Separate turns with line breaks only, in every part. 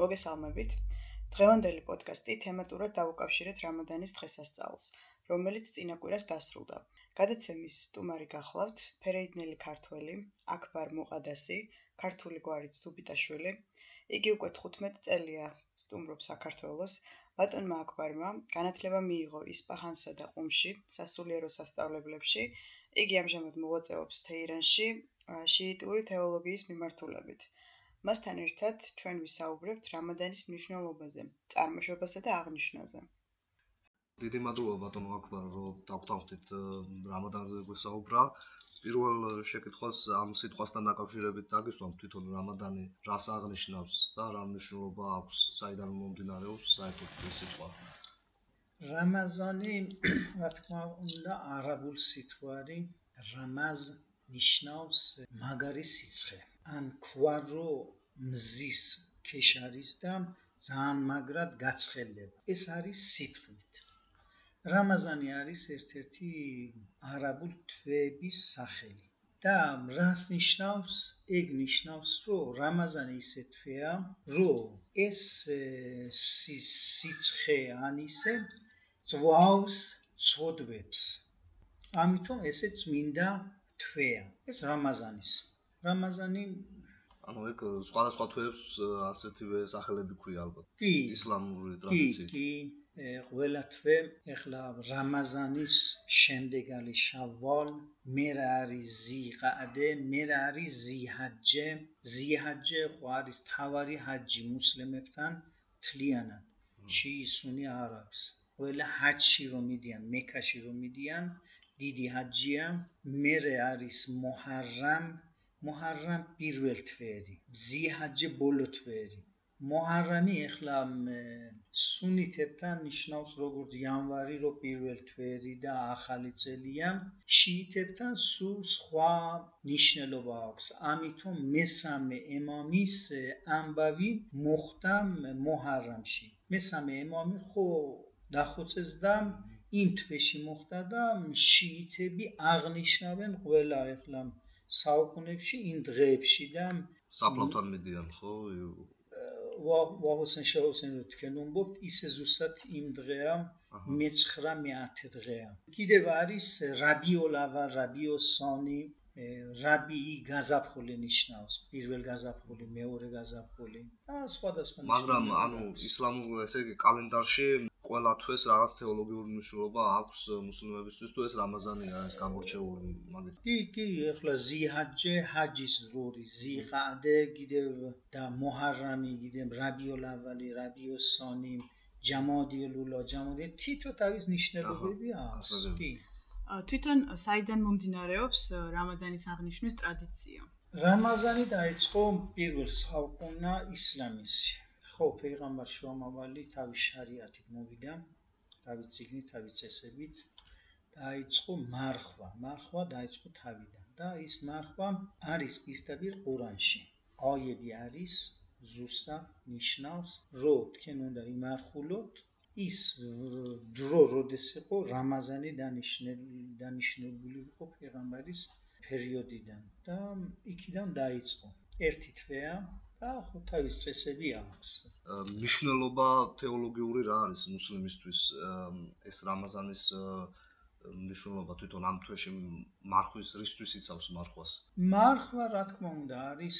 მოგესალმებით. დღევანდელი პოდკასტი თემატურად დაუკავშირეთ რამადანის დღესასწაულს, რომელიც წინა კვირას დასრულდა. გადაცემის სტუმარი გახლავთ ფერეიდნელი ქართველი აკბარ მუყადასი, ქართული გვარით სუბიტაშვილი. იგი უკვე 15 წელია სტუმრობს საქართველოს. ბატონმა აკბარმა განათლება მიიღო ისპაჰანსა და ყუმში, სასულიერო სასწავლებლებში. იგი ამჟამად მოღვაწეობს თეირანში, შიიტური თეოლოგიის მიმართულებით. მასთან ერთად ჩვენ ვისაუბრებთ რამადანის მნიშვნელობაზე, წარმოშობასა და აღნიშვნაზე.
დიდი მადლობა ბატონო აკბარ, რომ დაგვთავაზეთ რამადანზე გვესაუბრა. პირველ შეკითხვას ამ სიტყვასთან დაკავშირებით დაგისვამ თვითონ რამადანი რას აღნიშნავს და რა მნიშვნელობა აქვს, საიდან მომდინარეობს საერთოდ ეს სიტყვა.
რამაზანი, რა თქმა უნდა, არაბულ სიტყვარი რამაზ ნიშნავს მაგარი სიცხე. ან ქვარო მზის ქეშარის და ძალიან მაგრად გაცხელება. ეს არის სიტყვით. რამაზანი არის ერთ-ერთი არაბულ თვეების სახელი. და რას ნიშნავს? ეგ ნიშნავს, რომ რამაზანი ისე თვეა, რომ ეს სიცხე ან ისე ძვავს წოდვებს. ამიტომ ესე წმინდა თვეა. ეს რამაზანის. რამაზანი
ანუ ეგ სხვადასხვა თვეებს ასეთივე სახელები ქვია ალბათ.
კი.
ისლამური ტრადიციით.
კი, კი. ყველა თვე ეხლა რამაზანის შემდეგ არის შავალ, მერე არის ზიყადე, მერე არის ზიჰაჯე. ზიჰაჯე ხო არის თავარი ჰაჯი მუსლიმებთან თლიანად. შეისუნი არაბს. ყველა ჰაჯში რომ მიდიან, მექაში რომ მიდიან, დიდი ჰაჯია. მერე არის მოჰარამ, მოჰარამ პირველ თვერი, ზიჰაჯე ბოლო თვერი. მოჰარამი ეხლა სუნიტებთან ნიშნავს როგორც იანვარი რო პირველ თვერი და ახალი წელია, შიიტებთან სულ სხვა ნიშნულობა აქვს. ამიტომ მესამე ემამის ამბავი მოხდა მოჰარამში. მესამე ემამი ხო დახოცეს და იმ თვეში მოხდა და შიიტები აღნიშნავენ ყველა ეხლა საუკუნეებში იმ დღეებში და
საფლავთან მიდიან ხო?
ვა ვაოსენ შაოსენ თქვენ უმბობთ ისე ზუსტად იმ დღეა მე-19 დღეა. კიდევ არის რაბიოლავა, რაბიოსონი, რაბიი გაზაფხული ნიშნავს. პირველ გაზაფხული, მეორე გაზაფხული. და სხვადასხვა
მაგრამ ანუ ისლამურ ესე იგი კალენდარში ყველა თვეს რაღაც თეოლოგიური მნიშვნელობა აქვს მუსლიმებისთვის თუ ეს რამაზანია ეს გამორჩეული მაგით
კი კი ეხლა ზიჰაჯე ჰაჯის რორი ზიყადე კიდევ და მოჰარამი კიდევ რაბიოლავალი რაბიოსონი ჯამადიულულა ჯამადი თითო თავის ნიშნებები აქვს კი
თვითონ საიდან მომდინარეობს რამადანის აღნიშვნის ტრადიცია?
რამაზანი დაიწყო პირველ საუკუნა ისლამისი ხო ფეიღამბარ შუამავალი თავის შარიათით მოვიდა თავის ციგნით თავის წესებით. დაიწყო მარხვა. მარხვა დაიწყო თავიდან და ის მარხვა არის პირდაპირ ყურანში. აიები არის ზუსტად ნიშნავს რომ თქვენ უნდა იმარხულოთ ის დრო როდეს იყო რამაზანი დანიშნული დანიშნული იყო ფეიღამბარის პერიოდიდან და იქიდან დაიწყო ერთი თვეა და ხო თავის წესები აქვს.
მნიშვნელობა თეოლოგიური რა არის მუსლიმისთვის ეს რამაზანის მნიშვნელობა თვითონ ამ თვეში მარხვის რისთვის იცავს მარხვას?
მარხვა რა თქმა უნდა არის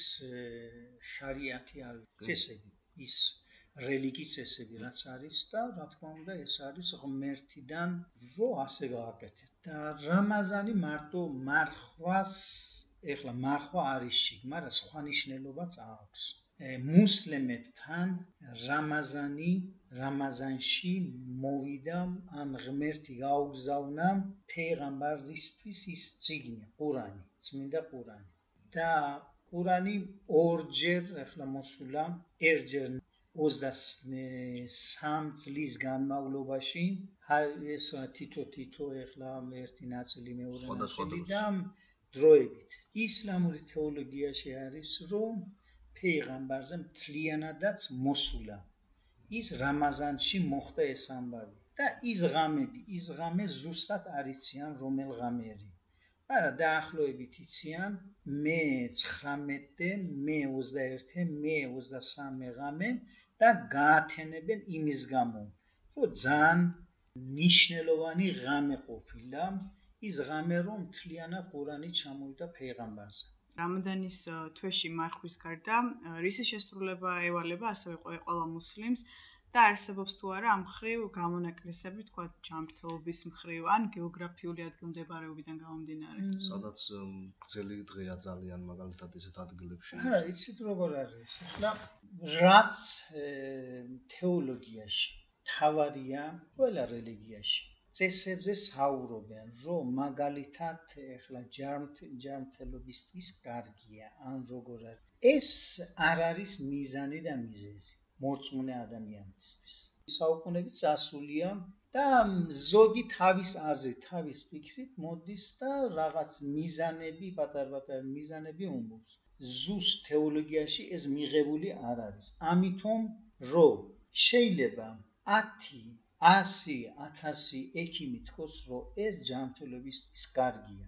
შარიათი არის წესები. ის რელიგიის წესები რაც არის და რა თქმა უნდა ეს არის ღმერთიდან რო ასე გააკეთეთ. და რამაზანი მარტო მარხვას ეხლა მარხვა არის შიგ, მაგრამ სხვა ნიშნულობაც აქვს. მუსლიმებთან რამაზანი რამაზანში მოვიდა ან ღმერთი გაუგზავნა ფეღამბარისთვის ის ციგნი, ყურანი, წმინდა ყურანი. და ყურანი ორჯერ ეხლა მოსულა, ერთჯერ 23 წლის განმავლობაში, ეს თითო თითო ეხლა ერთი ნაწილი მეორე ნაწილი და დროებით. ისლამური თეოლოგიაში არის, რომ ფეიღამბარზე მთლიანადაც მოსულა. ის რამაზანში მოხდა ეს ამბავი და ის ღამები, ის ღამე ზუსტად არიციან რომელ ღამეები. მაგრამ დაახლოებით იციან მე 19-დე, მე 21-ე, მე 23 ღამე და გაათენებენ იმის გამო, რომ ძალიან ნიშნელოვანი ღამე ყოფილა, ის ღამე რომ მთლიანად ყურანი ჩამოვიდა ფეღამბარზე.
რამადანის თვეში მარხვის გარდა რისი შესრულება ევალება ასევე ყველა მუსლიმს და არსებობს თუ არა ამ ხრივ გამონაკლისები, თქვა ჯანმრთელობის მხრივ ან გეოგრაფიული ადგილმდებარეობიდან გამომდინარე.
სადაც გრძელი დღეა ძალიან მაგალითად ესეთ ადგილებში.
არა, იცით როგორ არის? ახლა რაც თეოლოგიაში თავარია ყველა რელიგიაში წესებზე საუბრობენ, რომ მაგალითად ეხლა ჯანმრთელობისთვის კარგია, ან როგორ არის. ეს არ არის მიზანი და მიზეზი მორწმუნე ადამიანისთვის. საუკუნეები წასულია და ზოგი თავის აზრით, თავის ფიქრით მოდის და რაღაც მიზანები, პატარ-პატარ მიზანები უმბობს. ზუს თეოლოგიაში ეს მიღებული არ არის. ამიტომ რომ შეიძლება 10 100, 1000 ექიმი თქოს, რომ ეს ჯანმრთელობისთვის კარგია.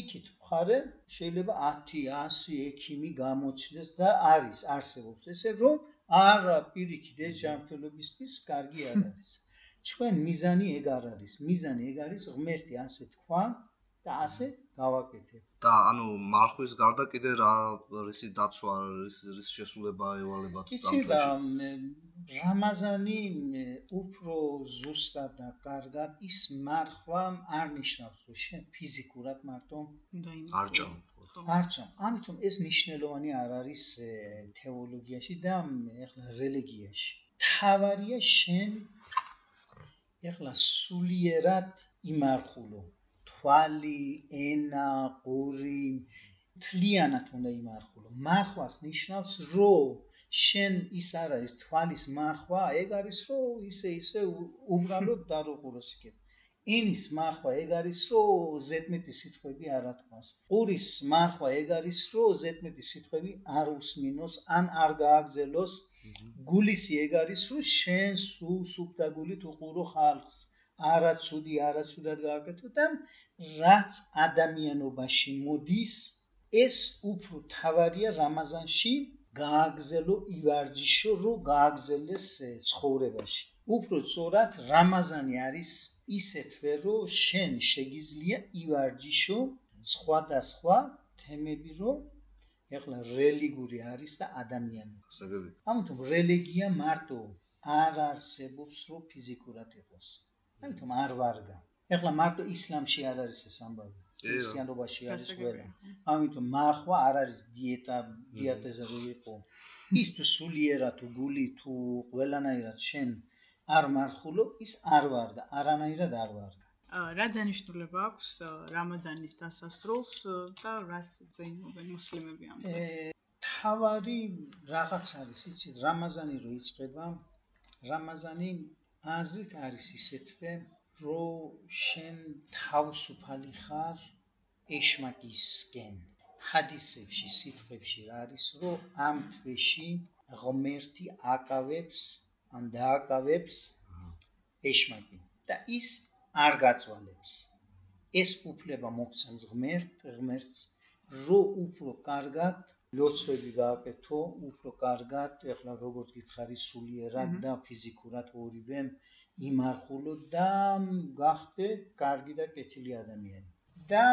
იქით მხარე შეიძლება 10, 100 ექიმი გამოჩნდეს და არის არსებობს ესე, რომ არა პირიქით ეს ჯანმრთელობისთვის კარგი არ არის. ჩვენ მიზანი ეგ არ არის. მიზანი ეგ არის ღმერთი ასე თქვა და ასე გავაკეთებ.
და ანუ მარხვის გარდა კიდე რა რისი დაცვა არის რის შესულება ევალებათ
იცი და რამაზანი უფრო ზუსტად და კარგად ის მარხვა არ ნიშნავს რომ შენ ფიზიკურად მარტო
არჭამ
არჭამ ამიტომ ეს ნიშნულოვანი არ არის თეოლოგიაში და ეხლა რელიგიაში თავარია შენ ეხლა სულიერად იმარხულო თვალი, ენა, ყური თლიანად უნდა იმარხულო. მარხვას ნიშნავს, რომ შენ ის არ არის თვალის მარხვა, ეგ არის, რომ ისე ისე უბრალოდ დაროღუროს იქეთ. ენის მარხვა ეგ არის, რომ ზედმეტი სიტყვები არ ათქვას. ყურის მარხვა ეგ არის, რომ ზედმეტი სიტყვები არ უსმინოს, ან არ გააგზელოს. გულისი ეგ არის, რომ შენ სულ სუფთაგულით უყურო ხალხს. არაცუდი არაცუდად გააკეთო და რაც ადამიანობაში მოდის ეს უფრო თავარია რამაზანში გააგზელო ივარჯიშო რო გააგზელეს ცხოვრებაში უფრო სწორად რამაზანი არის ისეთვე რომ შენ შეგიძლია ივარჯიშო სხვადასხვა თემები რომ ეხლა რელიგიური არის და ადამიანური
საგები
ამიტომ რელიგია მარტო არ არსებობს რომ ფიზიკურად იყოს ამიტომ არ ვარგა. ეხლა მარტო ისლამში არ არის ეს ამბავი. ქრისტიანობაში არის ყველა. ამიტომ მარხვა არ არის დიეტა, დიეტეზე რო იყო. ის თუ სულიერად თუ გული თუ ყველანაირად შენ არ მარხულო, ის არ ვარდა, არანაირად არ ვარგა.
რა დანიშნულება აქვს რამადანის დასასრულს და რას ზეიმობენ მუსლიმები ამ დღეს?
თავარი რაღაც არის, იცით, რამაზანი რო იწყება, რამაზანი აზრით არის ისეთვე, რომ შენ თავისუფალი ხარ ეშმაკისგენ. ჰადისებში, სიტყვებში რა არის, რომ ამ თვეში ღმერთი აკავებს, ან დააკავებს ეშმაკი და ის არ გაწვალებს. ეს უფლება მოგცემს ღმერთ, ღმერთს, რომ უფრო კარგად ლოცვები გააკეთო უფრო კარგად, ეხლა როგორც გითხარი სულიერად და ფიზიკურად ორივე იმარხულო და გახდე კარგი და კეთილი ადამიანი. და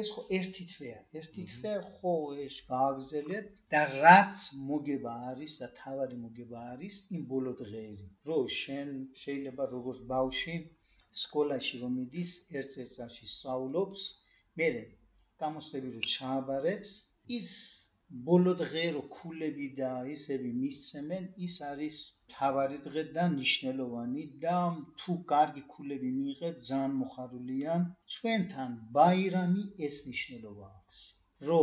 ეს ხო ერთი თვეა, ერთი თვე ხო ეს გააგზელებ და რაც მოგება არის და თავარი მოგება არის იმ ბოლო დღეები. რო შენ შეიძლება როგორც ბავში სკოლაში რომ მიდის, ერთ-ერთ წაში სწავლობს, მე გამოსდები რომ ჩააბარებს, ის ბოლო დღე რო ქულები და ისები მისცემენ, ის არის თავარი დღე და ნიშნელოვანი და თუ კარგი ქულები მიიღებ, ძალიან მოხარულია. ჩვენთან ბაირამი ეს ნიშნულობა აქვს. რო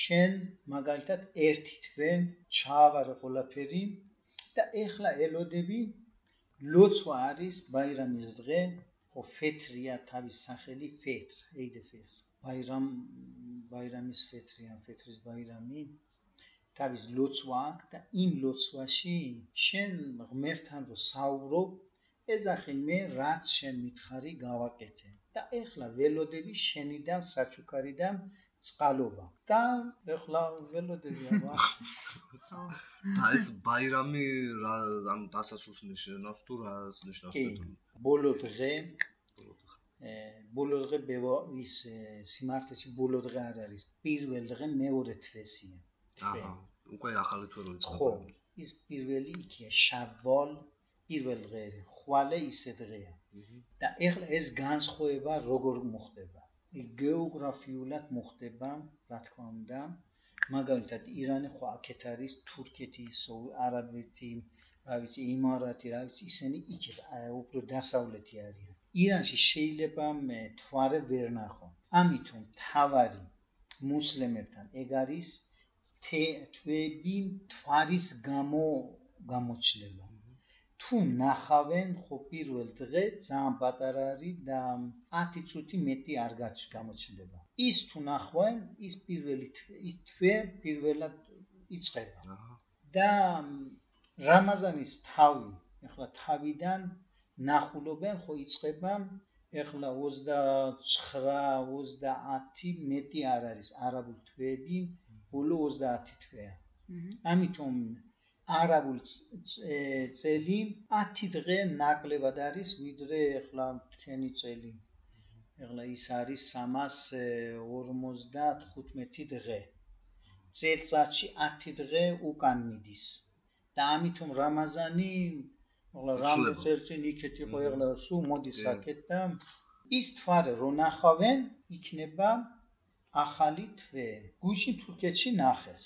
შენ მაგალითად ერთი თვე ჩაავარე ყველაფერი და ეხლა ელოდები ლოცვა არის ბაირამის დღე, ხო ფეთრია თავის სახელი ფეთრ, ეიდე ფეთრ. ბაირამ ბაირამის ფეთრი ან ფეთრის ბაირამი თავის ლოცვა აქვს და იმ ლოცვაში შენ ღმერთთან რო საუბრობ ეძახი მე რაც შენ მითხარი გავაკეთე და ეხლა ველოდები შენიდან საჩუქარიდან წყალობა. და ეხლა ველოდები აბა
და ეს ბაირამი რა ანუ დასასრულს ნიშნავს თუ რას ნიშნავს?
ბოლო დღე ბოლო დღე ბევა ის სიმართლეში ბოლო დღე არ არის. პირველ დღე მეორე თვესია.
აჰა. უკვე ახალი თვე რო
იწყება ხო. ის პირველი იქია. შავალ პირველ დღე ხვალე ისე დღეა და ეხლა ეს განსხვავება როგორ მოხდება გეოგრაფიულად მოხდება რა თქმა უნდა მაგალითად ირანი ხო აქეთ არის თურქეთი არაბეთი რა ვიცი იმარათი რა ვიცი ისინი იქეთ უფრო დასავლეთი არიან ირანში შეიძლება მე თვარე ვერ ნახო. ამიტომ თავარი მუსლიმებთან ეგ არის თვეები თვარის გამო გამოჩლება. თუ ნახავენ ხო პირველ დღე ძალიან პატარა არის და 10 წუთი მეტი არ გამოჩლება. ის თუ ნახავენ ის პირველი თვე პირველად იწყება. და რამაზანის თავი, ახლა თავიდან ნახულობენ ხო იწება ეხლა 29-30 მეტი არ არის არაბულ თვეები ბოლო 30 თვეა ამიტომ არაბულ წელი 10 დღე ნაკლებად არის ვიდრე ეხლა თქვენი წელი. ეხლა ის არის 355 დღე. წელწადში 10 დღე უკან მიდის. და ამიტომ რამაზანი ახლა რამე წელწინ იქეთ იყო ახლა სულ მოდის აქეთ და ის თვარე რო ნახავენ იქნება ახალი თვე. გუშინ თურქეთში ნახეს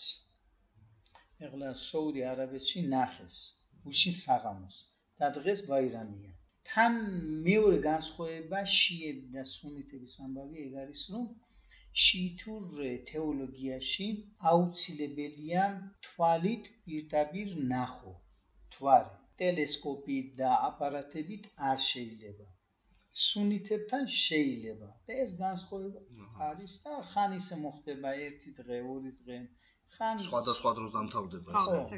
ახლა საუდი არაბეთში ნახეს გუშინ საღამოს. და დღეს ბაირამია. თან მეორე განსხვავება შიები და სუნიტების ამბავი ეგ არის რომ შიითურ თეოლოგიაში აუცილებელია თვალით პირდაპირ ნახო. თვარი ტელესკოპით და აპარატებით არ შეიძლება. სუნითებთან შეიძლება და ეს განსხვავება არის და ხან ისე მოხდება ერთი დღე, ორი დღე, ხან
სხვადასხვა დროს დამთავრდება
ეს.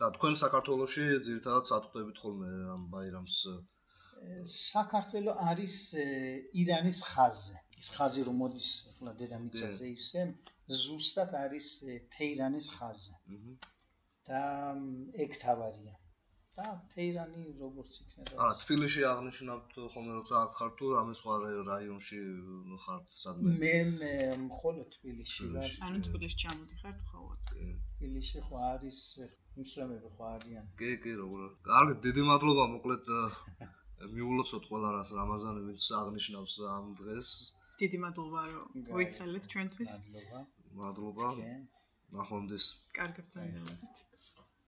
და თქვენ საქართველოში ძირითადად სათხვდებით ხოლმე ამ ბაირამს
საქართველო არის ირანის ხაზზე. ის ხაზი რომ მოდის ახლა დედამიწაზე ისე ზუსტად არის თეირანის ხაზზე. და ეგ თავარია. და თეირანი როგორც იქნება.
აა თბილისში აღნიშნავთ ხოლმე როცა აქ ხარ თუ რამე სხვა რაიონში ხართ სადმე?
მე მე მხოლოდ თბილისში ვარ.
ანუ თბილისში ჩამოდიხარ თუ ხავად
თბილისში ხო არის მუსლიმები ხო არიან.
კი კი როგორ კარგი დიდი მადლობა მოკლედ მიულოცოთ ყველა რას რამაზანი ვინც აღნიშნავს ამ დღეს.
დიდი მადლობა რომ მოიცალეთ ჩვენთვის.
მადლობა.
მადლობა. ნახვამდის.
კარგად წაიღებთ